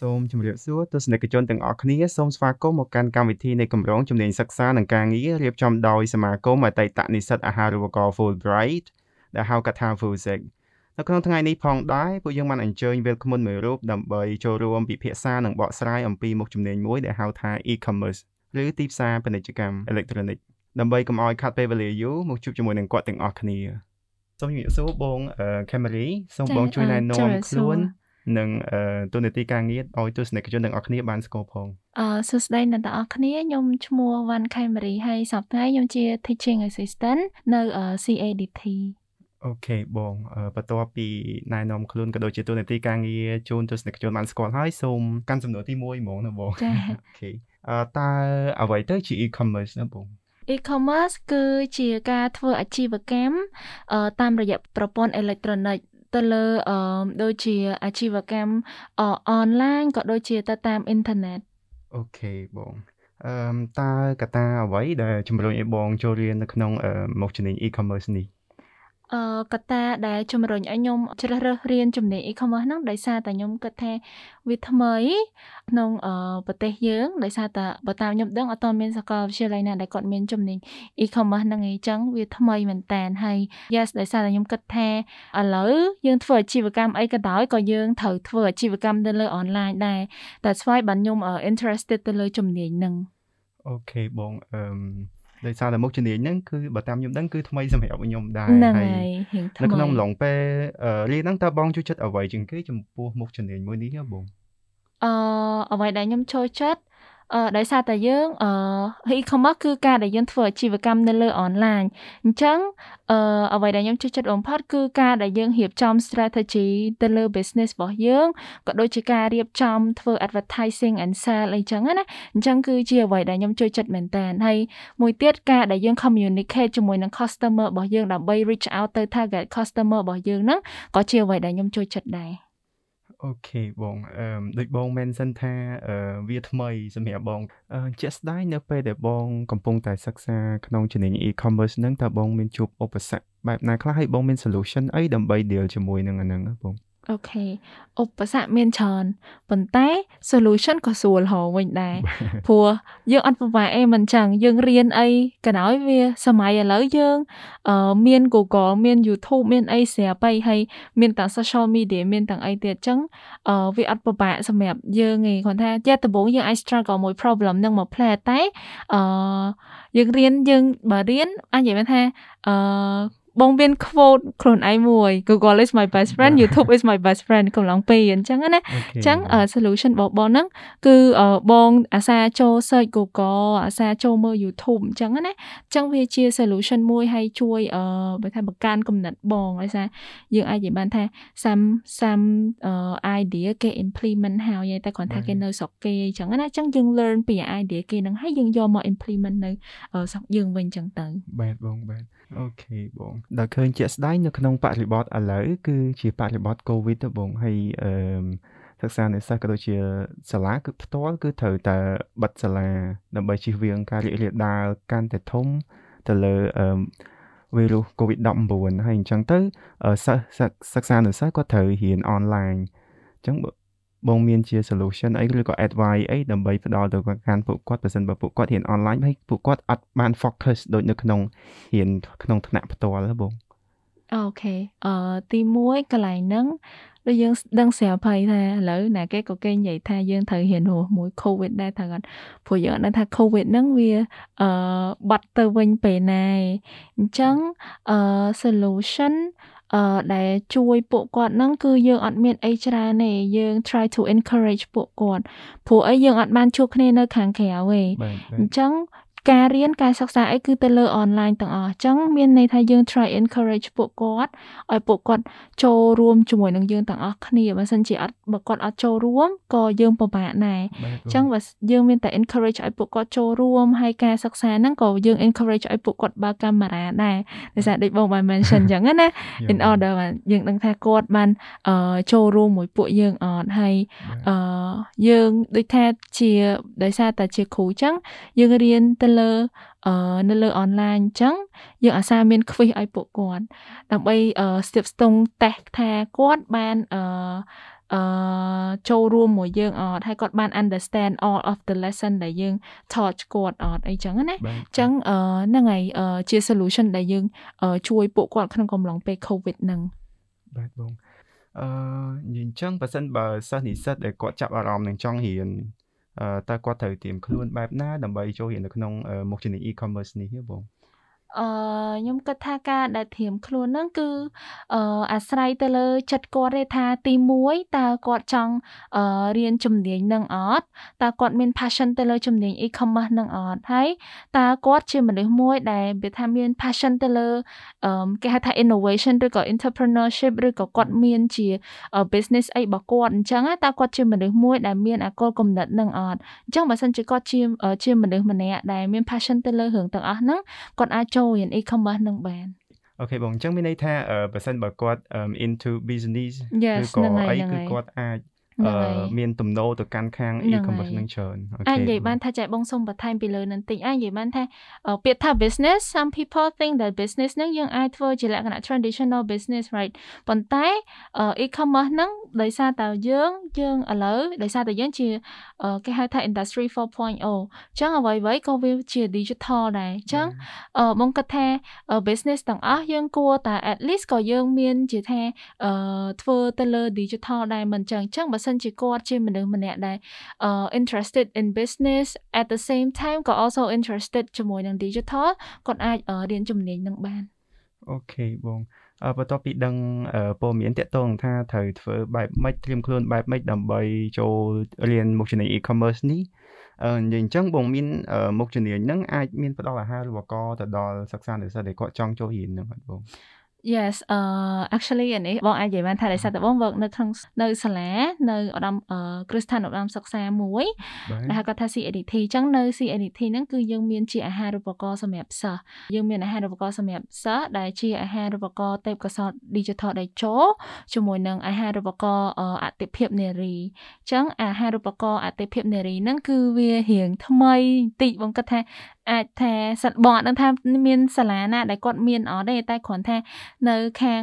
សូមជម្រាបសួរទស្សនិកជនទាំងអស់គ្នាសូមស្វាគមន៍មកកាន់កម្មវិធីនៃគម្រោងជំនាញសិក្សានិងការងាររៀបចំដោយសមាគមអតីតនិស្សិតអាហារូបករណ៍ Fulbright ដែលហៅកាត់ថា FUSIC នៅក្នុងថ្ងៃនេះផងដែរពួកយើងបានអញ្ជើញវាលឃ្មុនមួយរូបដើម្បីចូលរួមពិភាក្សានិងបកស្រាយអំពីមុខជំនាញមួយដែលហៅថា e-commerce ឬទីផ្សារពាណិជ្ជកម្មអេឡិចត្រូនិកដើម្បីកុំឲ្យខាត់ពេលវេលាយូរមកជួបជាមួយនឹងគាត់ទាំងអស់គ្នាសូមជម្រាបសួរបង Camry សូមបងជួយណែនាំខ្លួន និងទូនាទីការងារឲ្យទស្សនិកជនទាំងអស់គ្នាបានស្គាល់ផងអឺសួស្តីអ្នកទាំងអស់គ្នាខ្ញុំឈ្មោះវ៉ាន់ខេមរីហើយសប្តាហ៍ខ្ញុំជា teaching assistant នៅ CADT អូខេបងបន្ទាប់ពីណែនាំខ្លួនក៏ដូចជាទូនាទីការងារជូនទស្សនិកជនបានស្គាល់ហើយសូមកាន់សំណួរទី1ហ្មងណាបងចាអូខេអឺតើអ្វីទៅជា e-commerce ណាបង e-commerce គឺជាការធ្វើអាជីវកម្មតាមរយៈប្រព័ន្ធអេឡិចត្រូនិក ទៅលើអឺដូចជាអាជីវកម្មអនឡាញក៏ដូចជាទៅតាមអ៊ីនធឺណិតអូខេបងអឺតើកត្តាអ្វីដែលជំរុញឲ្យបងចូលរៀននៅក្នុងមុខជំនាញ e-commerce នេះ អឺកត្តាដែលជំរុញឲ្យខ្ញុំជ្រើសរើសរៀនជំនាញ e-commerce ហ្នឹងដោយសារតែខ្ញុំគិតថាវាថ្មីក្នុងប្រទេសយើងដោយសារតែបើតាមខ្ញុំដឹងអត់ទាន់មានសាកលវិទ្យាល័យណាដែលគាត់មានជំនាញ e-commerce ហ្នឹងអីចឹងវាថ្មីមែនតើហើយ yes ដោយសារតែខ្ញុំគិតថាឥឡូវយើងធ្វើអាជីវកម្មអីក៏ដោយក៏យើងត្រូវធ្វើអាជីវកម្មទៅលើ online ដែរតែស្វ័យបានខ្ញុំ interested ទៅលើជំនាញហ្នឹងអូខេបងអឺ ដោយសារតែមុខជំនាញហ្នឹងគឺបើតាមខ្ញុំដឹងគឺថ្មីសម្រាប់ខ្ញុំដែរហើយនៅក្នុងឡុងពេលរៀនហ្នឹងតើបងជួយចិត្តអ្វីជាងគេចំពោះមុខជំនាញមួយនេះបងអឺអ្វីដែលខ្ញុំចូលចិត្ត អឺដោយសារតែយើងអឺ e-commerce គឺការដែលយើងធ្វើអាជីវកម្មនៅលើអនឡាញអញ្ចឹងអឺអ្វីដែលខ្ញុំចូលចិត្តបំផុតគឺការដែលយើងរៀបចំ strategy ទៅលើ business របស់យើងក៏ដូចជាការរៀបចំធ្វើ advertising and sell អីចឹងណាអញ្ចឹងគឺជាអ្វីដែលខ្ញុំចូលចិត្តមែនតើហើយមួយទៀតការដែលយើង communicate ជាមួយនឹង customer របស់យើងដើម្បី reach out ទៅ target customer របស់យើងហ្នឹងក៏ជាអ្វីដែលខ្ញុំចូលចិត្តដែរ អូខេបងអឺដូចបង mention ថាអឺវាថ្មីសម្រាប់បងអឺជាក់ស្ដែងនៅពេលដែលបងកំពុងតែសិក្សាក្នុងជំនាញ e-commerce ហ្នឹងតើបងមានជួបឧបសគ្គបែបណាខ្លះហើយបងមាន solution អីដើម្បី deal ជាមួយនឹងអាហ្នឹងបង អូខេឧបសគ្គមានច្រើនប៉ុន្តែ solution ក៏ស្រួលហៅវិញដែរព្រោះយើងអត់ពិបាកអីមិនចឹងយើងរៀនអីក៏ដោយវា សម័យឥឡូវយើងអឺមាន Google មាន YouTube មានអីស្រាប់ហើយហើយមានទាំង social media មានទាំងអីទៀតចឹងអឺវាអត់ពិបាកសម្រាប់យើងទេគ្រាន់ថាជាដំបូងយើងអាច struggle មួយ problem នឹងមកផ្លែតែអឺយើងរៀនយើងបើរៀនអាចនិយាយថាអឺ បងមាន quote ខ្លួនឯងមួយ Google is my best friend YouTube is my best friend កំឡុងពេលអញ្ចឹងណាអញ្ចឹង solution របស់បងហ្នឹងគឺបងអាសាចូល search Google អាសាចូលមើល YouTube អញ្ចឹងណាអញ្ចឹងវាជា solution មួយហើយជួយអឺបើថាបង្កើនគំនិតបងដោយសារយើងអាចនិយាយបានថា some some idea គេ implement ហើយតែគ្រាន់ថាគេនៅស្រុកគេអញ្ចឹងណាអញ្ចឹងយើង learn ពី idea គេហ្នឹងហើយយើងយកមក implement នៅស្រុកយើងវិញអញ្ចឹងទៅបាទបងបាទ អូខេបងដែលឃើញជាក់ស្ដែងនៅក្នុងបរិបទឥឡូវគឺជាបរិបទ COVID ទៅបងហើយអឺសិក្សានិស្សិតក៏ដូចជាសាលាគឺផ្ទាល់គឺត្រូវតែបិទសាលាដើម្បីជៀសវាងការរីករាលដាលកាន់តែធំទៅលើអឺវីរុស COVID-19 ហើយអញ្ចឹងទៅសិស្សសិក្សានិស្សិតក៏ត្រូវរៀនអនឡាញអញ្ចឹង បងមានជា solution អីឬក៏ advice អីដើម្បីផ្ដល់ទៅកាន់ពួកគាត់បើសិនបើពួកគាត់រៀន online ហើយពួកគាត់អត់បាន focus ដូចនៅក្នុងរៀនក្នុងថ្នាក់ផ្ទាល់បងអូខេអឺទី1កន្លែងហ្នឹងដូចយើងដឹងស្រាប់ហើយថាឥឡូវណាគេក៏គេនិយាយថាយើងត្រូវរៀនរស់មួយ COVID ដែរថាគាត់ព្រោះយើងអត់ដឹងថា COVID ហ្នឹងវាអឺបាត់ទៅវិញពេលណាអញ្ចឹងអឺ solution អឺដែលជួយពួកគាត់ហ្នឹងគឺយើងអត់មានអីច្រើនទេយើង try to encourage ពួកគាត់ព្រោះអីយើងអត់បានជួបគ្នានៅខាងក្រៅទេអញ្ចឹង ការរៀនការសិក្សាអីគឺទៅលើអនឡាញទាំងអស់អញ្ចឹងមានន័យថាយើង try encourage ពួកគាត់ឲ្យពួកគាត់ចូលរួមជាមួយនឹងយើងទាំងអស់គ្នាបើមិនជាអត់បើគាត់អត់ចូលរួមក៏យើងពិបាកដែរអញ្ចឹងបើយើងមានតែ encourage ឲ្យពួកគាត់ចូលរួមហើយការសិក្សាហ្នឹងក៏យើង encourage ឲ្យពួកគាត់បើកកាមេរ៉ាដែរដោយសារដូចបងបាន mention អញ្ចឹងណា in order យើងដឹងថាគាត់បានចូលរួមមួយពួកយើងអត់ហើយយើងដូចថាជាដោយសារតែជាគ្រូអញ្ចឹងយើងរៀនទៅលើអឺនៅលើអនឡាញអញ្ចឹងយើងអាសាមាន quiz ឲ្យពួកគាត់ដើម្បីស្ទាបស្ទង់តេស្តថាគាត់បានអឺអឺចូលរួមមួយយើងអត់ហើយគាត់បាន understand all of the lesson ដែលយើង taught គាត់អត់អីចឹងណាអញ្ចឹងអឺហ្នឹងហើយជា solution ដែលយើង ជួយពួកគាត់ក្នុងកំឡុងពេល covid ហ្នឹងបាទបងអឺនិយាយអញ្ចឹងបើសិនបើសិស្សនិស្សិតដែលគាត់ចាប់អារម្មណ៍នឹងចង់រៀនអឺ តើគាត់ត្រូវត្រៀមខ្លួនបែបណាដើម្បីចូលរៀននៅក្នុងមុខជំនាញ e-commerce នេះទេបង អឺខ្ញុំគិតថាការដែលធៀមខ្លួនហ្នឹងគឺអឺអាស្រ័យទៅលើចិត្តគាត់ទេថាទី1តើគាត់ចង់អឺរៀនជំនាញនឹងអត់តើគាត់មាន passion ទៅលើជំនាញ e-commerce នឹងអត់ហើយតើគាត់ជាមនុស្សមួយដែលវាថាមាន passion ទៅលើអឺគេហៅថា innovation ឬក៏ entrepreneurship ឬក៏គាត់មានជា business អីរបស់គាត់អញ្ចឹងតើគាត់ជាមនុស្សមួយដែលមានអាគោលគំនិតនឹងអត់អញ្ចឹងបើសិនជាគាត់ជាជាមនុស្សម្នាក់ដែលមាន passion ទៅលើរឿងទាំងអស់ហ្នឹងគាត់អាចចូលរៀន e-commerce នឹងបានអូខេបងអញ្ចឹងមានន័យថាបើសិនបើគាត់ into business ឬក៏អីគឺគាត់អាច មានទំនោរទៅកាន់ខាង e-commerce នឹងច្រើនអាចនិយាយបានថាចែកបងសុំបន្ថែមពីលើនឹងតិចអាចនិយាយបានថាពាក្យថា business some people think that business នឹងយើងអាចធ្វើជាលក្ខណៈ traditional business right ប៉ុន្តែ e-commerce នឹងដោយសារតែយើងយើងឥឡូវដោយសារតែយើងជាគេហៅថា industry 4.0អញ្ចឹងអ្វីៗក៏វាជា digital ដែរអញ្ចឹងបងគិតថា business ទាំងអស់យើងគួរតែ at least ក៏យើងមានជាថាធ្វើទៅលើ digital ដែរមិនអញ្ចឹងអញ្ចឹងបើសិនជាគាត់ជាមនុស្សម្នាក់ដែល interested in business at the same time ក៏ also interested ជាមួយនឹង digital គាត់អាចរៀនជំនាញនឹងបានអូខេបងបន្ទាប់ពីដឹងព័ត៌មានតកតងថាត្រូវធ្វើបែបម៉េចត្រៀមខ្លួនបែបម៉េចដើម្បីចូលរៀនមុខជំនាញ e-commerce នេះអឺនិយាយអញ្ចឹងបងមានមុខជំនាញហ្នឹងអាចមានផ្ដល់អាហារូបករណ៍ទៅដល់សិក្សានិស្សិតដែលគាត់ចង់ចូលរៀនហ្នឹងបាទបង Yes អឺ actually អានេះបងអាចនិយាយបានថាដោយសារតែបង work នៅក្នុងនៅសាលានៅឧត្តមគ្រឹះស្ថានឧត្តមសិក្សាមួយដែលហៅគាត់ថា CADT អញ្ចឹងនៅ CADT ហ្នឹងគឺយើងមានជាអាហារូបករណ៍សម្រាប់សិស្សយើងមានអាហារូបករណ៍សម្រាប់សិស្សដែលជាអាហារូបករណ៍ទេពកោសល្យ digital ដែលចូលជាមួយនឹងអាហារូបករណ៍អតិភិបនារីអញ្ចឹងអាហារូបករណ៍អតិភិបនារីហ្នឹងគឺវារៀងថ្មីបន្តិចបងគិតថា អាចថាសិតបងអត់ដឹងថាមានសាលាណាដែលគាត់មានអត់ទេតែគ្រាន់ថានៅខាង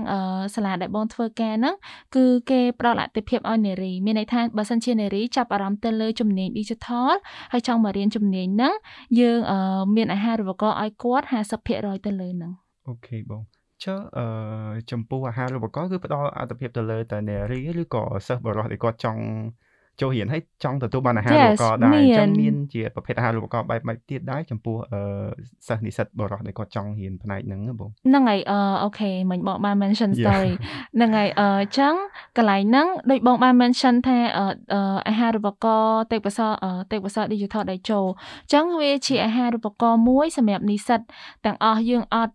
សាលាដែលបងធ្វើការហ្នឹងគឺគេផ្ដល់អតិភិបឲ្យនារីមានន័យថាបើសិនជានារីចាប់អារម្មណ៍ទៅលើជំនាញ digital ហើយចង់មករៀនជំនាញហ្នឹងយើងមានអាហារូបករណ៍ឲ្យគាត់50%ទៅលើហ្នឹងអូខេបងចុះអឺចំពោះអាហារូបករណ៍គឺផ្ដល់អត្ថប្រយោជន៍ទៅលើតែនារីឬក៏សិស្សបរិសុទ្ធដែលគាត់ចង់ ចូលរៀនហើយចង់ទទួលបានអាហារូបករណ៍ដែរអញ្ចឹងមានជាប្រភេទអាហារូបករណ៍បែបម៉េចទៀតដែរចំពោះអឺសិស្សនិស្សិតបរិសុទ្ធដែលគាត់ចង់រៀនផ្នែកហ្នឹងបងហ្នឹងហើយអឺអូខេមិញបងបាន mention story ហ្នឹងហើយអឺអញ្ចឹងកន្លែងហ្នឹងដូចបងបាន mention ថាអឺអាហារូបករណ៍ទេពកោសល្យទេពកោសល្យ digital ដែលចូលអញ្ចឹងវាជាអាហារូបករណ៍មួយសម្រាប់និស្សិតទាំងអស់យើងអត់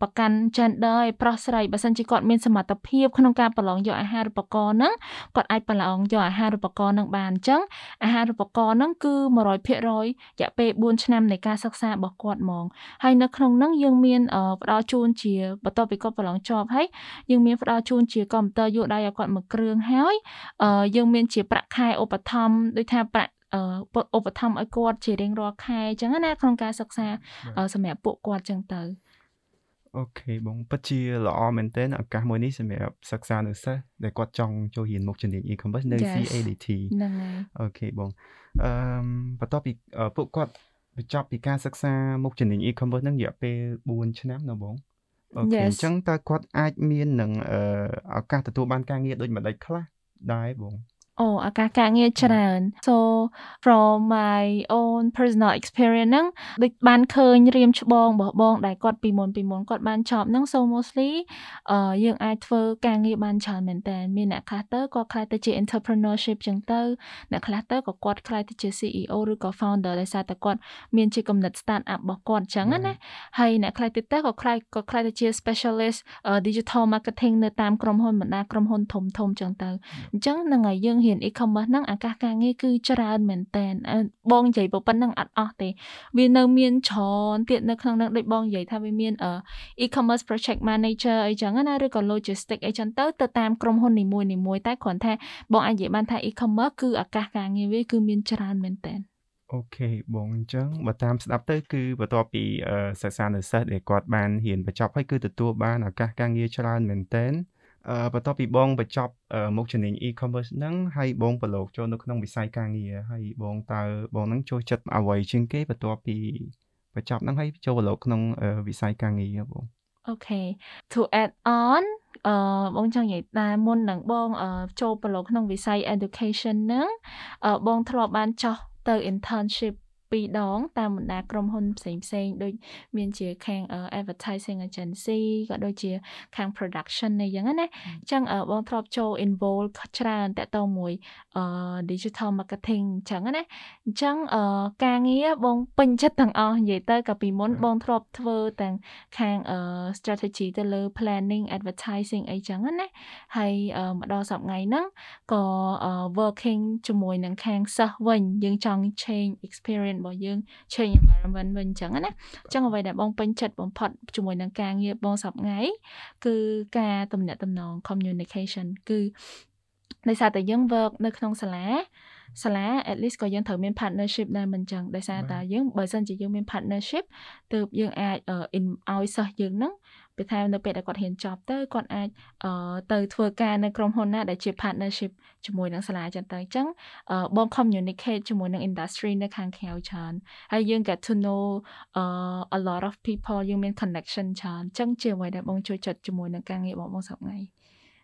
ប្រកាន់ gender ឲ្យប្រុសស្រីបើសិនជាគាត់មានសមត្ថភាពក្នុងការប្រឡងយកអាហារូបករណ៍ហ្នឹងគាត់អាចប្រឡងយកអាហារូបករណ៍ហ្នឹងនឹងបានអញ្ចឹងអាហារូបករណ៍ហ្នឹងគឺ100%រយៈពេល4ឆ្នាំនៃការសិក្សារបស់គាត់ហ្មងហើយនៅក្នុងហ្នឹងយើងមានផ្ដល់ជូនជាបន្ទាប់ពីគាត់ប្រឡងជាប់ហើយយើងមានផ្ដល់ជូនជាកុំព្យូទ័រយកដៃឲ្យគាត់មួយគ្រឿងហើយយើងមានជាប្រាក់ខែឧបត្ថម្ភដូចថាប្រាក់ឧបត្ថម្ភឲ្យគាត់ជារៀងរាល់ខែអញ្ចឹងណាក្នុងការសិក្សាសម្រាប់ពួកគាត់អញ្ចឹងទៅ អូខេបងពិតជាល្អមែនទែនឱកាសមួយនេះសម្រាប់សិក្សានៅសិស្សដែលគាត់ចង់ចូលរៀនមុខជំនាញ e-commerce នៅ CADT ហ្នឹងហើយអូខេបងអឺបន្ទាប់ពីពួកគាត់បញ្ចប់ពីការសិក្សាមុខជំនាញ e-commerce ហ្នឹងរយៈពេល4ឆ្នាំណាបងអូខេអញ្ចឹងតើគាត់អាចមាននឹងឱកាសទទួលបានការងារដូចម្ដេចខ្លះដែរបង អូឱកាសការងារច្រើន so from my own personal experience ហ្នឹងដូចបានឃើញរៀមច្បងរបស់បងដែលគាត់ពីមុនពីមុនគាត់បានចប់ហ្នឹង so mostly អឺយើងអាចធ្វើការងារបានច្រើនមែនតើមានអ្នកខ្លះទៅគាត់ខ្លះទៅជា entrepreneurship ចឹងទៅអ្នកខ្លះទៅក៏គាត់ខ្លះទៅជា CEO ឬក៏ founder ដោយសារតែគាត់មានជាគំនិត start up របស់គាត់ចឹងណាហើយអ្នកខ្លះទៀតទៅក៏ខ្លះក៏ខ្លះទៅជា specialist digital marketing នៅតាមក្រុមហ៊ុនបណ្ដាក្រុមហ៊ុនធំធំចឹងទៅអញ្ចឹងនឹងឲ្យយើងរៀន e-commerce ហ្នឹងឱកាសការងារគឺច្រើនមែនតែនបងនិយាយប៉ុណ្ណឹងអត់អស់ទេ វានៅមានច្រើនទៀតនៅក្នុងហ្នឹងដូចបងនិយាយថាវាមាន e-commerce project manager អីចឹងណាឬក៏ logistic អីចឹងទៅទៅតាមក្រុមហ៊ុននីមួយនីមួយតែគ្រាន់ថាបងអាចនិយាយបានថា e-commerce គឺឱកាសការងារវាគឺមានច្រើនមែនតែនអូខេបងអញ្ចឹងបើតាមស្ដាប់ទៅគឺបន្ទាប់ពីសិក្សានៅសិស្សដែលគាត់បានរៀនបញ្ចប់ហើយគឺទទួលបានឱកាសការងារច្រើនមែនទែនអឺ បន្ទាប់ពីបងបញ្ចប់មុខជំនាញ e-commerce ហ្នឹងហើយបងប្រឡូកចូលនៅក្នុងវិស័យការងារហើយបងតើបងហ្នឹងចូលចិត្តអ្វីជាងគេបន្ទាប់ពីបញ្ចប់ហ្នឹងហើយចូលប្រឡូកក្នុងវិស័យការងារបង Okay to add on អឺបងចង់និយាយថាមុននឹងបងចូលប្រឡូកក្នុងវិស័យ education ហ្នឹងបងធ្លាប់បានចោះទៅ internship 2ដង តាមបណ្ដាក្រុមហ៊ុនផ្សេងផ្សេងដូចមានជាខាង advertising agency ក៏ដូចជាខាង production អីចឹងណាអញ្ចឹងបងធ្លាប់ចូល involve ច្រើនតទៅមួយ digital marketing អញ្ចឹងណាអញ្ចឹងការងារបងពេញចិត្តទាំងអស់និយាយទៅកាលពីមុនបងធ្លាប់ធ្វើទាំងខាង strategy ទៅលើ planning advertising អីចឹងណាហើយមកដល់សប្តាហ៍ហ្នឹងក៏ working ជាមួយនឹងខាងសិស្សវិញយើងចង់ change experience របស់យើង change environment វិញអញ្ចឹងណាអញ្ចឹងអ្វីដែលបងពេញចិត្តបំផុតជាមួយនឹងការងារបងសប្ថ្ងៃគឺការទំនាក់ទំនង communication គឺដោយសារតែយើង work នៅក្នុងសាលាសាលា at least ក៏យើងត្រូវមាន partnership ដែរមិនចឹងដោយសារតែយើងបើសិនជាយើងមាន partnership ទើបយើងអាចឲ្យសិស្សយើងហ្នឹង ពេលថានៅពេលដែលគាត់ហ៊ានចប់ទៅគាត់អាចទៅធ្វើការនៅក្រុមហ៊ុនណាដែលជា partnership ជាមួយនឹងសាលាចឹងទៅអញ្ចឹងបង communicate ជាមួយនឹង industry នៅខាងក្រៅច្រើនហើយយើង get to know uh, a lot of people យើងមាន connection ច្រើនអញ្ចឹងជាអ្វីដែលបងជួយចិត្តជាមួយនឹងការងាររបស់បងសប្ងៃ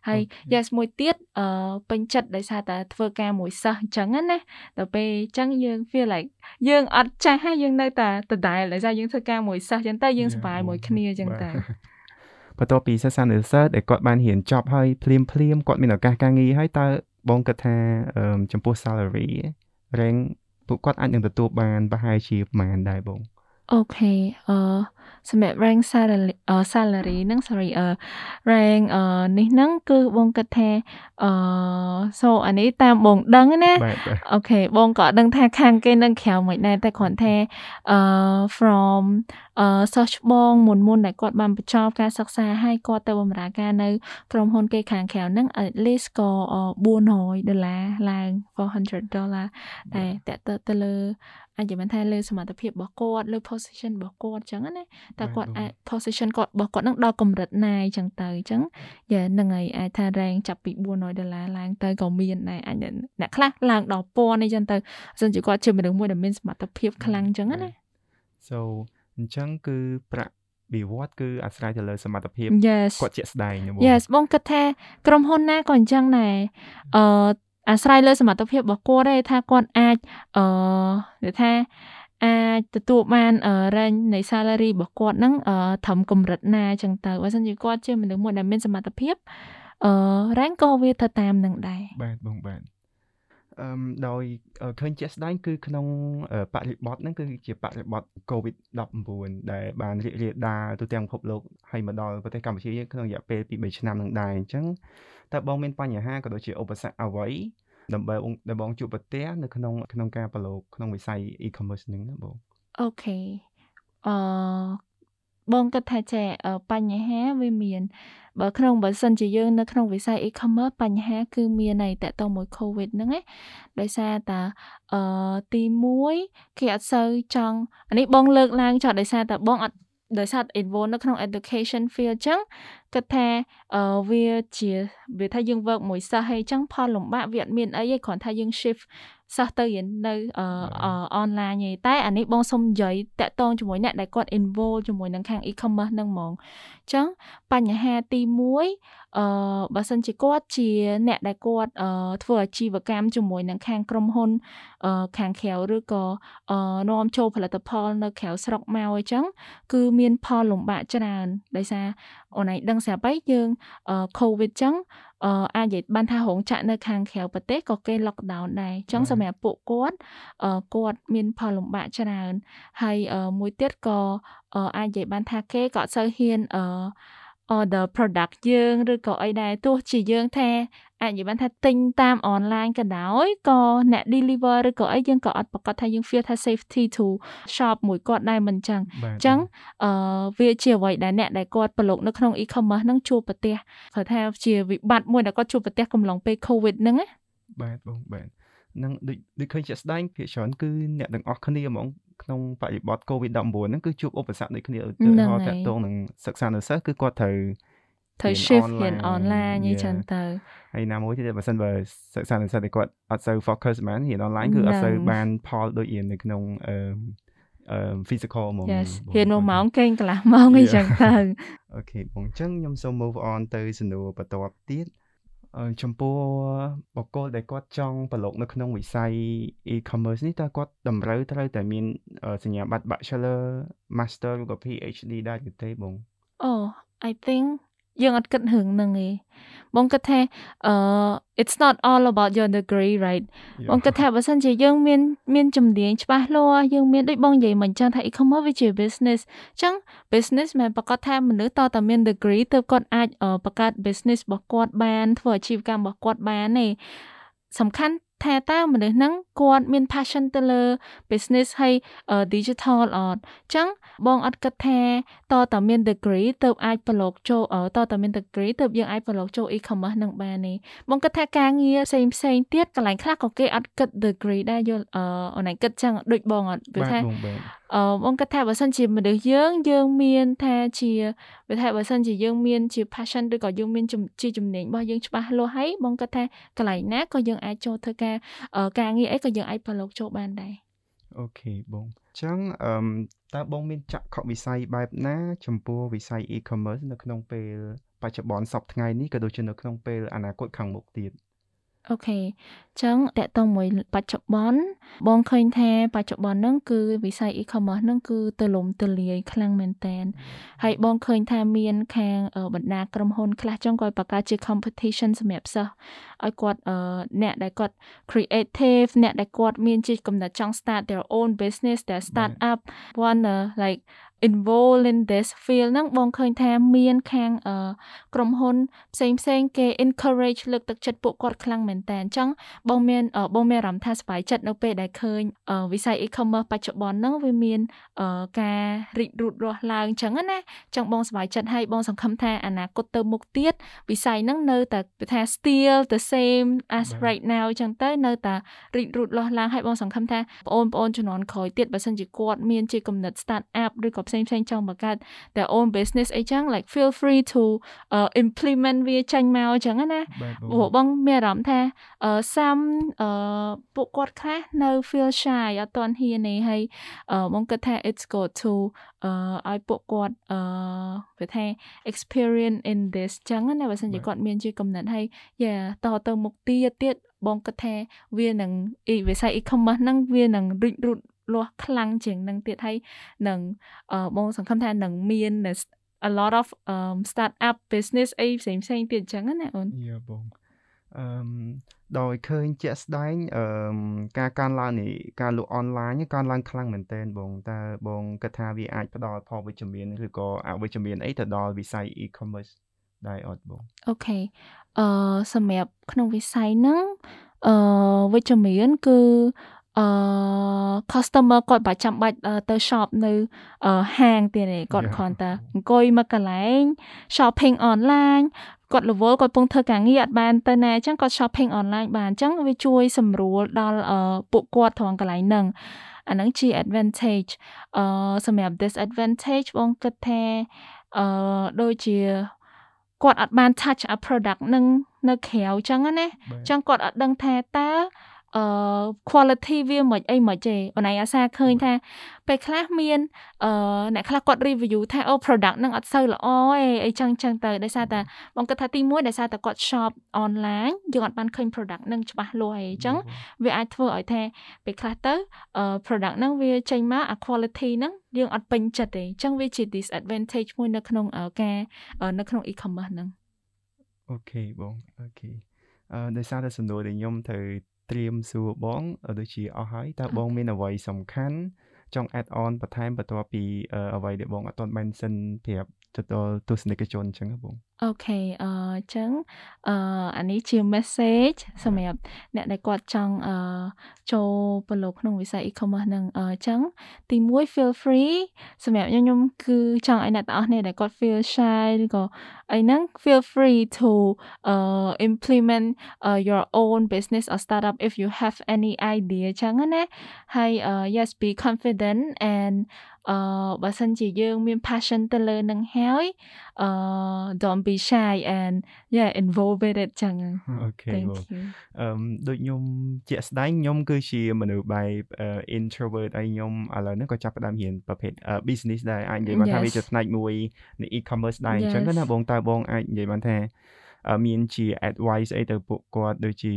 ហើយ yes មួយទៀតអឺពេញចិត្តដោយសារតែធ្វើការមួយសិស្សអញ្ចឹងណាដល់ពេលអញ្ចឹងយើង feel like យើងអត់ចាស់ហើយយើងនៅតែដដែលដោយសារយើងធ្វើការមួយសិស្សអញ្ចឹងទៅយើងសប្បាយមួយគ្នាអញ្ចឹងទៅ បន្ទាប់ពីសិក្សានៅសិស្សដែលគាត់បានរៀនចប់ហើយភ្លាមភ្លាមគាត់មានឱកាសការងារហើយតើបងគិតថាចំពោះ salary rank ពួកគាត់អាចនឹងទទួលបានប្រហែលជាប្រហែលដែរបងអូខេអឺ សម្រាប់ rank salary salary ហ្នឹង sorry អឺ rank អឺនេះហ្នឹងគឺបងគិតថាអឺ so អានេះតាមបងដឹងណាអូខេបងក៏ដឹងថាខាងគេនឹងក្រៅមិនដែរតែគ្រាន់ថាអឺ from អឺ search បងមុនមុនដែលគាត់បានបញ្ចប់ការសិក្សាហើយគាត់ទៅបម្រើការនៅក្រុមហ៊ុនគេខាងក្រៅហ្នឹង at least ក៏400ដុល្លារឡើង400ដុល្លារតែតើទៅលើ អាចនិយាយបានថាលើសមត្ថភាពរបស់គាត់លើ position របស់គាត់អញ្ចឹងណាតែគាត់អាច position គាត់របស់គាត់នឹងដល់កម្រិតណាអញ្ចឹងទៅអញ្ចឹងយ៉ានឹងហើយអាចថា rank ចាប់ពី400ដុល្លារឡើងទៅក៏មានដែរអាចអ្នកខ្លះឡើងដល់ពាន់អីចឹងទៅសិនជាគាត់ជាមនុស្សមួយដែលមានសមត្ថភាពខ្លាំងអញ្ចឹងណា so អញ្ចឹងគឺប្រាក់វិវត្តគឺអាស្រ័យទៅលើសមត្ថភាពគាត់ជាក់ស្ដែងបង Yes បងគិតថាក្រុមហ៊ុនណាក៏អញ្ចឹងដែរអឺ អាស្រ័យលើសមត្ថភាពរបស់គាត់ទេថាគាត់អាចអឺនិយាយថាអាចទទួលបានរ៉េញនៃ salary របស់គាត់ហ្នឹងត្រឹមកម្រិតណាអញ្ចឹងទៅបើមិនជាគាត់ជាមនុស្សមួយដែលមានសមត្ថភាពអឺរ៉េញក៏វាទៅតាមនឹងដែរបាទបងបាទ អឺដោយឃើញជាក់ស្ដែងគឺក្នុងបរិបទហ្នឹងគឺជាបរិបទ COVID-19 ដែលបានរីករាលដាលទូទាំងពិភពលោកហើយមកដល់ប្រទេសកម្ពុជាក្នុងរយៈពេល2 3ឆ្នាំនឹងដែរអញ្ចឹងតើបងមានបញ្ហាក៏ដូចជាឧបសគ្គអ្វីដើម្បីដែលបងជួបប្រទះនៅក្នុងក្នុងការប្រឡូកក្នុងវិស័យ e-commerce ហ្នឹងណាបងអូខេអឺ បងគិតថាចាបញ្ហាវាមានបើក្នុងបើសិនជាយើងនៅក្នុងវិស័យ e-commerce បញ្ហាគឺមានហើយតកតមួយ COVID ហ្នឹងណាដោយសារតាអឺទី1គេអត់សូវចង់អានេះបងលើកឡើងចោលដោយសារតាបងអត់ដោយសារ involve នៅក្នុង education field អញ្ចឹង គិតថាអឺវាជាវាថាយើង work មួយសិស្សហើយអញ្ចឹងផលលំបាកវាអត់មានអីទេគ្រាន់ថាយើង shift សិស្សទៅរៀននៅអនឡាញទេតែអានេះបងសុំនិយាយតាក់ទងជាមួយអ្នកដែលគាត់ involve ជាមួយនឹងខាង e-commerce ហ្នឹងហ្មងអញ្ចឹងបញ្ហាទី1អឺបើសិនជាគាត់ជា អ្នកដែលគាត់អឺធ្វើអាជីវកម្មជាមួយនឹងខាងក្រុមហ៊ុនអឺខាងក្រៅឬក៏អឺនាំចូលផលិតផលនៅក្រៅស្រុកមកអញ្ចឹងគឺមានផលលំបាកច្រើនដោយសារ អូនឯងដឹងស្រាប់ហើយយើងអឺ COVID អញ្ចឹងអឺអាចនិយាយបានថារោងចក្រនៅខាងក្រៅប្រទេសក៏គេ lockdown ដែរអញ្ចឹងសម្រាប់ពួកគាត់អឺគាត់មានផលលំបាកច្រើនហើយមួយទៀតក៏អាចនិយាយបានថាគេក៏អត់សូវហ៊ានអឺ order product យើងឬក៏អីដែរទោះជាយើងថា អាចនិយាយបានថាទិញតាមអនឡាញក៏ដោយក៏អ្នក deliver ឬក៏អីយើងក៏អត់ប្រកាសថាយើង feel ថា safety to shop មួយគាត់ដែរមិនចឹងអញ្ចឹងអឺវាជាអ្វីដែលអ្នកដែលគាត់ប្រឡូកនៅក្នុង e-commerce ហ្នឹងជួបប្រទះគាត់ថាជាវិបត្តិមួយដែលគាត់ជួបប្រទះកំឡុងពេល covid ហ្នឹងណាបាទបងបាទនឹងដូចដូចឃើញជាក់ស្ដែងភាគច្រើនគឺអ្នកទាំងអស់គ្នាហ្មងក្នុងបរិបទ COVID-19 ហ្នឹងគឺជួបឧបសគ្គដូចគ្នាឧទាហរណ៍តកតងនឹងសិក្សានៅសិស្សគឺគាត់ត្រូវ ត្រូវ shift រៀន online អីចឹងទៅហើយណាមួយទៀតបើសិនបើសិក្សានិស្សិតតែគាត់អត់សូវ focus មែនរៀន online គឺអត់សូវបានផលដូចរៀននៅក្នុងអឺអឺ physical ហ្មងរៀនមួយម៉ោងគេងកន្លះម៉ោងអីចឹងទៅអូខេបងអញ្ចឹងខ្ញុំសូម move on ទៅសំណួរបន្ទាប់ទៀតចំពោះបកគលដែលគាត់ចង់ប្រឡូកនៅក្នុងវិស័យ e-commerce នេះតើគាត់តម្រូវត្រូវតែមានសញ្ញាបត្រ Bachelor Master ឬក៏ PhD ដែរទេបងអូ I think យើងអត់គិតរឿងហ្នឹងទេបងគិតថាអឺ it's not all about your degree right បងគិតថាបើសិនជាយើងមានមានជំនាញច្បាស់លាស់យើងមានដូចបងនិយាយមិនចឹងថា e-commerce វាជា business អញ្ចឹង business មិនប្រកាសថាមនុស្សតតែមាន degree ទើបគាត់អាចបង្កើត business របស់គាត់បានធ្វើអាជីវកម្មរបស់គាត់បានទេសំខាន់ ថាតើមនុស្សហ្នឹងគាត់មាន passion ទៅលើ business ហើយ digital អត់អញ្ចឹងបងអត់គិតថាតតមាន degree ទៅអាចប្រឡូកចូលតតមាន degree ទៅយើងអាចប្រឡូកចូល e-commerce នឹងបានទេបងគិតថាការងារផ្សេងផ្សេងទៀតកន្លែងខ្លះក៏គេអត់គិត degree ដែរយល់អឺណៃគិតចឹងដូចបងអត់វាថា អឺបងគិតថាបើសិនជាមនុស្សយើងយើងមានថាជាវាថាបើសិនជាយើងមានជា passion ឬក៏យើងមានជាជំនាញរបស់យើងច្បាស់លាស់ហើយបងគិតថាកន្លែងណាក៏យើងអាចចូលធ្វើការការងារអីក៏យើងអាចប្រឡូកចូលបានដែរអូខេបងអញ្ចឹងអឺតើបងមានចក្ខុវិស័យបែបណាចំពោះវិស័យ e-commerce នៅក្នុងពេលបច្ចុប្បន្នសប្តាហ៍ថ្ងៃនេះក៏ដូចជានៅក្នុងពេលអនាគតខាងមុខទៀត អូខេអញ្ចឹងតកតងមួយបច្ចុប្បន្នបងឃើញថាបច្ចុប្បន្នហ្នឹងគឺវិស័យ e-commerce ហ្នឹងគឺទូលំទូលាយខ្លាំងមែនតើហើយបងឃើញថាមានខាងបណ្ដាក្រុមហ៊ុនខ្លះចឹងគាត់បង្កើតជា competition សម្រាប់សិស្សឲ្យគាត់អ្នកដែលគាត់ creative អ្នកដែលគាត់មានជាកំណត់ចង់ start their own business their start up one uh, like involved in this field ហ្នឹងបងឃើញថាមានខាងក្រុមហ៊ុនផ្សេងផ្សេងគេ encourage លើកទឹកចិត្តពួកគាត់ខ្លាំងមែនតើអញ្ចឹងបងមានបងមានអារម្មណ៍ថាសប្បាយចិត្តនៅពេលដែលឃើញវិស័យ e-commerce បច្ចុប្បន្នហ្នឹងវាមានការរីករូតរាស់ឡើងអញ្ចឹងណាអញ្ចឹងបងសប្បាយចិត្តហើយបងសង្ឃឹមថាអនាគតទៅមុខទៀតវិស័យហ្នឹងនៅតែថា still the same as right now អញ្ចឹងទៅនៅតែរីករូតលាស់ឡើងហើយបងសង្ឃឹមថាបងប្អូនជំនាន់ក្រោយទៀតបើសិនជាគាត់មានជាគំនិត start up ឬក៏ផ្សេងផ្សេងចង់បង្កើត their own business អីចឹង like feel free to uh, implement វាចេញមកចឹងណាព្រោះបងមានអារម្មណ៍ថា some ពួកគាត់ខ្លះនៅ feel shy អត់ទាន់ហ៊ានទេហើយបងគិតថា it's good to ឲ្យពួកគាត់អឺវាថា experience in this ចឹងណាបើសិនជាគាត់មានជាកំណត់ហើយយ៉ាតទៅមុខទៀតទៀតបងគិតថាវានឹងវិស័យ e-commerce ហ្នឹងវានឹងរីករូត លាស់ខ្លាំងជាងនឹងទៀតហើយនឹងបងសង្ឃឹមថានឹងមាន a lot of um start up business អីផ្សេងផ្សេងទៀតអញ្ចឹងណាអូនយ៉ាបងអឺដោយឃើញជាក់ស្ដែងអឺការកើនឡើងនេះការលក់អនឡាញកើនឡើងខ្លាំងមែនទែនបងតើបងគិតថាវាអាចផ្ដល់ផលវិជ្ជមានឬក៏អវិជ្ជមានអីទៅដល់វិស័យ e-commerce ដែរអត់បងអូខេអឺសម្រាប់ក្នុងវិស័យហ្នឹងអឺវិជ្ជមានគឺ អឺ customer គាត់បាច់ចាំបាច់ទៅ shop នៅហាងទៀតទេគាត់គ្រាន់តែអង្គុយមកកន្លែង shopping online គាត់រវល់គាត់ពងធ្វើការងារអត់បានទៅណាអញ្ចឹងគាត់ shopping online បានអញ្ចឹងវាជួយសម្រួលដល់ពួកគាត់ត្រង់កន្លែងហ្នឹងអាហ្នឹងជា advantage អឺសម្រាប់ disadvantage បងគិតថាអឺដូចជាគាត់អត់បាន touch a product នឹងនៅក្រៅអញ្ចឹងណាអញ្ចឹងគាត់អត់ដឹងថាតើ អឺ quality វាមិនអីមិនទេអូនឯងអាសាឃើញថាពេលខ្លះមានអឺអ្នកខ្លះគាត់ review ថាអូ product នឹងអត់សូវល្អអីអីចឹងចឹងទៅដោយសារតែបងគិតថាទី1ដោយសារតែគាត់ shop online យើងអត់បានឃើញ product នឹងច្បាស់លាស់អីចឹងវាអាចធ្វើឲ្យថាពេលខ្លះទៅអឺ product នឹងវាចេញមកអា quality នឹងយើងអត់ពេញចិត្តទេអញ្ចឹងវាជា disadvantage មួយនៅក្នុងការនៅក្នុង e-commerce ហ្នឹង okay បង okay អឺដោយសារតែសំណួរដែលខ្ញុំត្រូវ ត្រៀមសួរបងដូចជាអស់ហើយតើបងមានអ្វីសំខាន់ចង់ add on បន្ថែមបន្ទាប់ពីអ្វីដែលបងអត់ទាន់ mention ប្រាប់ ទៅដល់ទស្សនិកជនអញ្ចឹងបង okay អឺអញ្ចឹងអឺអានេះជា message សម្រាប់អ្នកដែលគាត់ចង់អឺចូលប្រឡូកក្នុងវិស័យ e-commerce ហ្នឹងអញ្ចឹងទី1 feel free សម្រាប់ខ្ញុំខ្ញុំគឺចង់ឲ្យអ្នកទាំងអស់គ្នាដែលគាត់ feel shy ឬក៏អីហ្នឹង feel free to uh implement uh, your own business or startup if you have any idea អញ្ចឹងណាហើយ uh, yes be confident and អឺបើសិនជាយើងមាន passion ទៅលើនឹងហើយអឺ don't be shy and yeah involve with it ចឹងអូខេបងអឺដូចខ្ញុំជាក់ស្ដែងខ្ញុំគឺជាមនុស្សបែប introvert ហើយខ្ញុំឥឡូវនេះក៏ចាប់ផ្ដើមរៀនប្រភេទ business ដែរអាចនិយាយបានថាវាជាផ្នែកមួយនៃ e-commerce ដែរអញ្ចឹងណាបងតើបងអាចនិយាយបានថាមានជា advice អីទៅពួកគាត់ដូចជា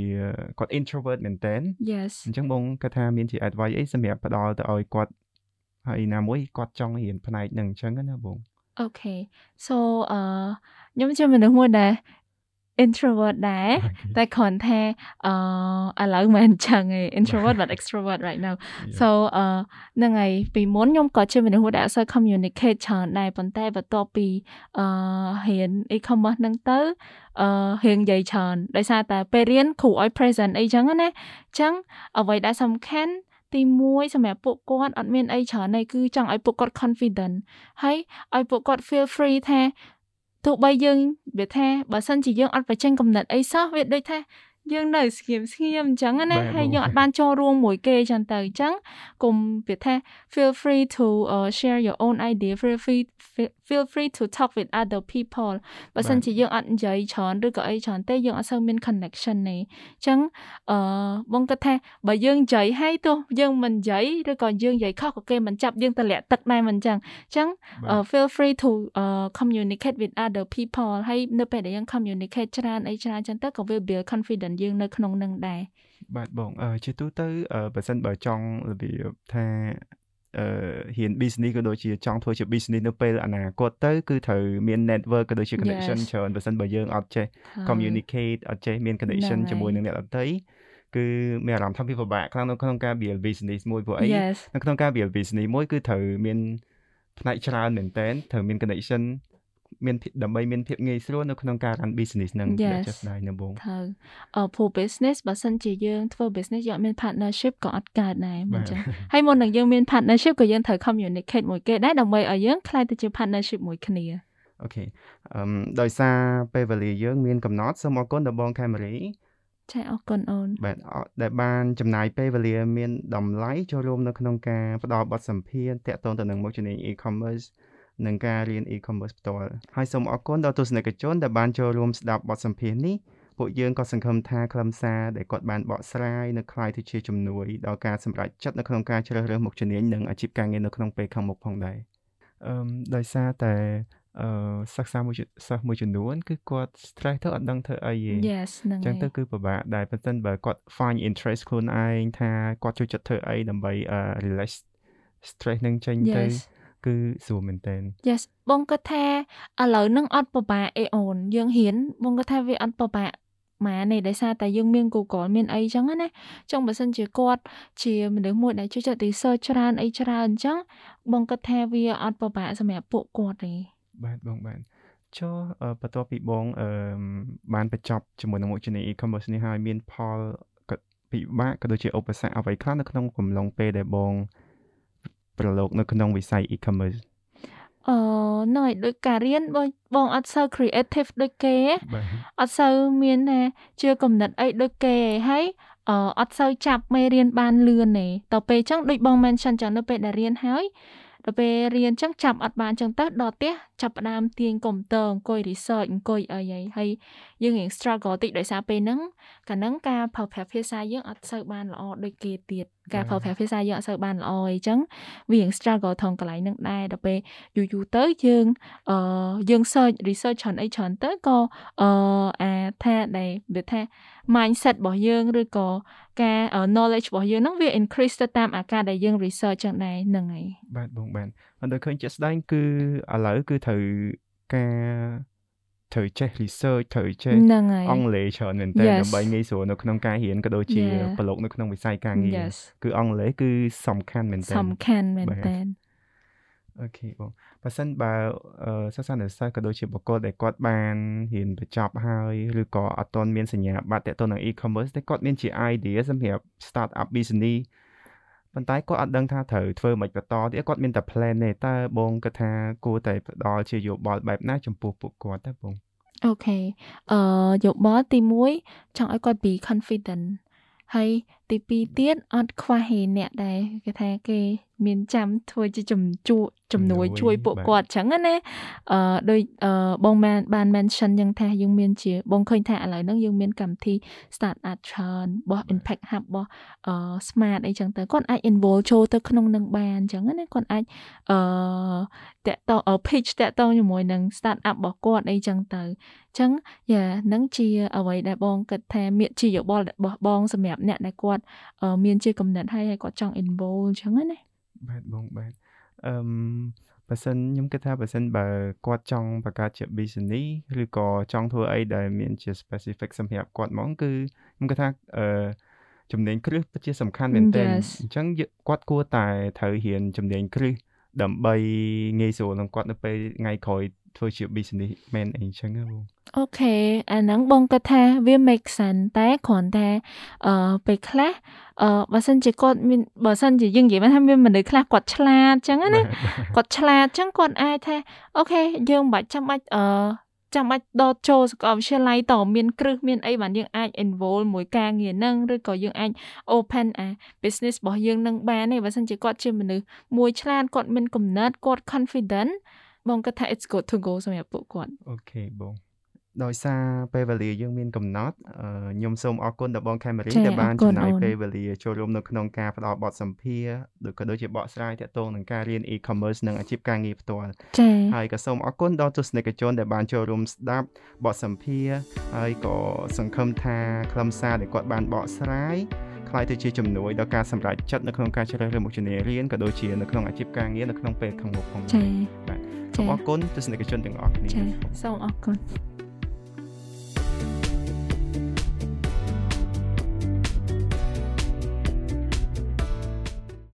គាត់ introvert មែនតើ Yes អញ្ចឹងបងគាត់ថាមានជា advice អីសម្រាប់ផ្ដល់ទៅឲ្យគាត់ ហើយណាមួយគាត់ចង់រៀនផ្នែកហ្នឹងអញ្ចឹងណាបងអូខេ so អឺខ្ញុំជាមនុស្សមួយដែល introvert ដែរតែគ្រាន់តែអឺឥឡូវមិនចឹងឯង introvert but extrovert right now so អឺហ្នឹងហើយពីមុនខ្ញុំក៏ជាមនុស្សដែលអត់សូវ communicate ច្រើនដែរប៉ុន្តែបន្ទាប់ពីអឺរៀន e-commerce ហ្នឹងទៅអឺរៀងនិយាយច្រើនដោយសារតែពេលរៀនគ្រូឲ្យ present អីចឹងណាអញ្ចឹងអ្វីដែលសំខាន់ ទី1សម្រាប់ពួកគាត់អត់មានអីច្រើនទេគឺចង់ឲ្យពួកគាត់ confident ហើយឲ្យពួកគាត់ feel free ថាទោះបីយើងវាថាបើសិនជាយើងអត់បញ្ចេញកំណត់អីសោះវាដូចថា យើងនៅស្ងៀមស្ងៀមអញ្ចឹងណាហើយយើងអត់បានចូលរួមមួយគេអញ្ចឹងទៅអញ្ចឹងកុំវាថា feel free to uh, share your own idea feel free feel free to talk with other people បើសិនជាយើងអត់និយាយច្រើនឬក៏អីច្រើនទេយើងអត់សូវមាន connection ទេអញ្ចឹងអឺបងគិតថាបើយើងនិយាយហើយទោះយើងមិននិយាយឬក៏យើងនិយាយខុសក៏គេមិនចាប់យើងតម្លាក់ទឹកដែរមិនអញ្ចឹងអញ្ចឹង feel free to uh, communicate with other people ហើយនៅពេលដែលយើង communicate ច្រើនអីច្រើនអញ្ចឹងទៅក៏វា build confidence យើងនៅក្នុងនឹងដែរបាទបងអឺជាទូទៅបើសិនបើចង់របៀបថាអឺហ៊ាន business ក៏ដូចជាចង់ធ្វើជា business នៅពេលអនាគតទៅគឺត្រូវមាន network ក៏ដូចជា connection ច្រើនបើសិនបើយើងអត់ចេះ communicate អត់ចេះមាន connection ជាមួយនឹងអ្នកដទៃគឺមានអារម្មណ៍ថាវាពិបាកខ្លាំងនៅក្នុងការ build business មួយព្រោះអីនៅក្នុងការ build business មួយគឺត្រូវមានផ្នែកច្រើនមែនតើត្រូវមាន connection មានដើម្បីមានភាពងាយស្រួលនៅក្នុងការ run business នឹងដែលចេះស្ដាយនៅបងត្រូវអឺព្រោះ business បើសិនជាយើងធ្វើ business យើងអត់មាន partnership ក៏អត់កើតដែរអញ្ចឹងហើយមុននឹងយើងមាន partnership ក៏យើងត្រូវ communicate មួយគេដែរដើម្បីឲ្យយើងខ្លាយទៅជា partnership មួយគ្នាអូខេអឺដោយសារពេលវេលាយើងមានកំណត់សូមអរគុណដល់បង Camry ចាអរគុណអូនបាទដែលបានចំណាយពេលវេលាមានតម្លៃចូលរួមនៅក្នុងការផ្ដល់បទសម្ភាសន៍តាក់ទងទៅនឹងមុខជំនាញ e-commerce និងការរៀន e-commerce ផ្ទាល់ហើយសូមអរគុណដល់ទស្សនិកជនដែលបានចូលរួមស្ដាប់បទសម្ភាសន៍នេះពួកយើងក៏សង្ឃឹមថាខ្លឹមសារដែលគាត់បានបកស្រាយនៅខ្ល้ายទៅជាជំនួយដល់ការសម្រេចចិត្តនៅក្នុងការជ្រើសរើសមុខជំនាញនិងអាជីពការងារនៅក្នុងពេលខាងមុខផងដែរអឺដោយសារតែអឺសិក្សាមួយសិស្សមួយចំនួនគឺគាត់ stress ទៅអត់ដឹងធ្វើអីទេអញ្ចឹងទៅគឺពិបាកដែរប៉ុន្តែបើគាត់ find interest ខ្លួនឯងថាគាត់ចូលចិត្តធ្វើអីដើម្បី relax stress នឹងចេញទៅ yes. គឺស្រួលមែនតើ Yes បងគាត់ថាឥឡូវនឹងអត់ពិបាកអេអូនយើងហ៊ានបងគាត់ថាវាអត់ពិបាកម៉ានេះដោយសារតែយើងមាន Google មានអីចឹងណាចឹងបើសិនជាគាត់ជាមនុស្សមួយដែលជួយចិត្ត research ច្រើនអីច្រើនអញ្ចឹងបងគាត់ថាវាអត់ពិបាកសម្រាប់ពួកគាត់ទេបាទបងបាទចុះបន្ទាប់ពីបងអឺបានបញ្ចប់ជាមួយនឹងមុខជំនាញ e-commerce នេះហើយមានផលពិបាកក៏ដូចជាឧបសគ្គអ្វីខ្លះនៅក្នុងកំឡុងពេលដែលបង ប្រឡូកនៅក្នុងវិស័យ e-commerce អឺណយដូចការរៀនបងបងអត់សូវ creative ដូចគេអត់សូវមានណាជាគំនិតអីដូចគេហើយអឺអត់សូវចាប់មេរៀនបានលឿនទេតទៅពេលអញ្ចឹងដូចបង mention ចឹងនៅពេលដែលរៀនហើយ ដល់ពេលរៀនអញ្ចឹងចាប់អត់បានអញ្ចឹងទៅដល់ផ្ទះចាប់ផ្ដើមទាញកុំព្យូទ័រអង្គុយ research អង្គុយអីហើយហើយយើងរៀង struggle តិចដោយសារពេលហ្នឹងកាលហ្នឹងការប្រើប្រាស់ភាសាយើងអត់សូវបានល្អដូចគេទៀតការប្រើប្រាស់ភាសាយើងអត់សូវបានល្អអីចឹងវារៀង struggle ថងកន្លែងហ្នឹងដែរដល់ពេលយូរយូរទៅយើងអឺយើង search research ច្រើនអីច្រើនទៅក៏អឺអាថាដែលវាថា mindset របស់យើងឬក៏ការ knowledge របស់យើងហ្នឹងវា increase ទៅតាមអាការដែលយើង research ចឹងដែរហ្នឹងហើយបាទបងបាទអត់ដល់ឃើញជាក់ស្ដែងគឺឥឡូវគឺត្រូវការត្រូវចេះ research ត្រូវចេះអង់គ្លេសច្រើនមែនតើដើម្បីងាយស្រួលនៅក្នុងការរៀនក៏ដូចជាប្រឡូកនៅក្នុងវិស័យការងារគឺអង់គ្លេសគឺសំខាន់មែនតើសំខាន់មែនតើ okay បងបើសិនបើសិស្សានុសិស្សក៏ដូចជាបុគ្គលដែលគាត់បានរៀនបញ្ចប់ហើយឬក៏អត់ទាន់មានសញ្ញាបត្រទាក់ទងនឹង e-commerce តែគាត់មានជា idea សម្រាប់ start up business ប៉ុន្តែគាត់អត់ដឹងថាត្រូវធ្វើមិនបន្តទៀតគាត់មានតែ plan ទេតើបងគាត់ថាគួរតែផ្ដល់ជាយោបល់បែបណាចំពោះពួកគាត់តើបង okay អឺយោបល់ទី1ចង់ឲ្យគាត់ be confident ហើយ ទីទី2ទៀតអត់ខ្វះហេអ្នកដែរគេថាគេមានចាំធ្វើជាជំជួជំនួយជួយពួកគាត់អញ្ចឹងណាអឺដោយបងបានបាន mention យ៉ាងថាយើងមានជា បងឃើញថាឥឡូវហ្នឹងយើងមានកម្មវិធី start up ច្រើនរបស់ impact hub របស់អឺ smart អីចឹងទៅគាត់អាច involve ចូលទៅក្នុងនឹងបានអញ្ចឹងណាគាត់អាចអឺតាក់ត pitch តាក់តជាមួយនឹង start up របស់គាត់អីចឹងទៅអញ្ចឹងយ៉ានឹងជាអ្វីដែលបងគិតថាមានជាយោបល់របស់បងសម្រាប់អ្នកដែលគាត់មានជាកំណត់ហើយហើយគាត់ចង់ involve អញ្ចឹងណាបាទបងបាទអឺបើសិនខ្ញុំគិតថាបើសិនបើគាត់ចង់បង្កើតជា business ឬក៏ចង់ធ្វើអីដែលមានជា specific សម្រាប់គាត់ហ្មងគឺខ្ញុំគិតថាអឺជំនាញគ្រឹះពិតជាសំខាន់មែនទែនអញ្ចឹងគាត់គួរតែត្រូវរៀនជំនាញគ្រឹះដើម្បីងាយស្រួលនឹងគាត់នៅពេលថ្ងៃក្រោយ ធ្វើជា business man អីចឹងហ៎បងអូខេអាហ្នឹងបងគាត់ថាវា make sense តែគ្រាន់តែអឺពេលខ្លះអឺបើសិនជាគាត់មានបើសិនជាយើងនិយាយថាមានមនុស្សខ្លះគាត់ឆ្លាតចឹងណាគាត់ឆ្លាតចឹងគាត់អាចថាអូខេយើងមិនបាច់ចាំបាច់អឺចាំបាច់ដកចូលសាកលវិទ្យាល័យតមានគ្រឹះមានអីបានយើងអាច involve មួយការងារហ្នឹងឬក៏យើងអាច open អា business របស់យើងនឹងបានទេបើសិនជាគាត់ជាមនុស្សមួយឆ្លាតគាត់មានគំនិតគាត់ confident បងគិតថា it's good to go សម្រាប់ពួកគាត់អូខេបងដោយសារពេលវេលាយើងមានកំណត់ខ្ញុំសូមអរគុណដល់បងខេមរីដែលបានចំណាយពេលវេលាចូលរួមនៅក្នុងការផ្តល់បទសម្ភាសន៍ដូចក៏ដូចជាបកស្រាយទាក់ទងនឹងការរៀន e-commerce និងអាជីពការងារផ្ទាល់ហើយក៏សូមអរគុណដល់ទស្សនិកជនដែលបានចូលរួមស្ដាប់បទសម្ភាសន៍ហើយក៏សង្ឃឹមថាខ្លឹមសារដែលគាត់បានបកស្រាយខ្លាយទៅជាជំនួយដល់ការសម្រេចចិត្តនៅក្នុងការជ្រើសរើសមុខជំនាញរៀនក៏ដូចជានៅក្នុងអាជីពការងារនៅក្នុងពេលខាងមុខផងចា៎បាទ សូមអរគុណទស្សនិកជនទាំងអស់គ្នាចា៎សូមអរគុណ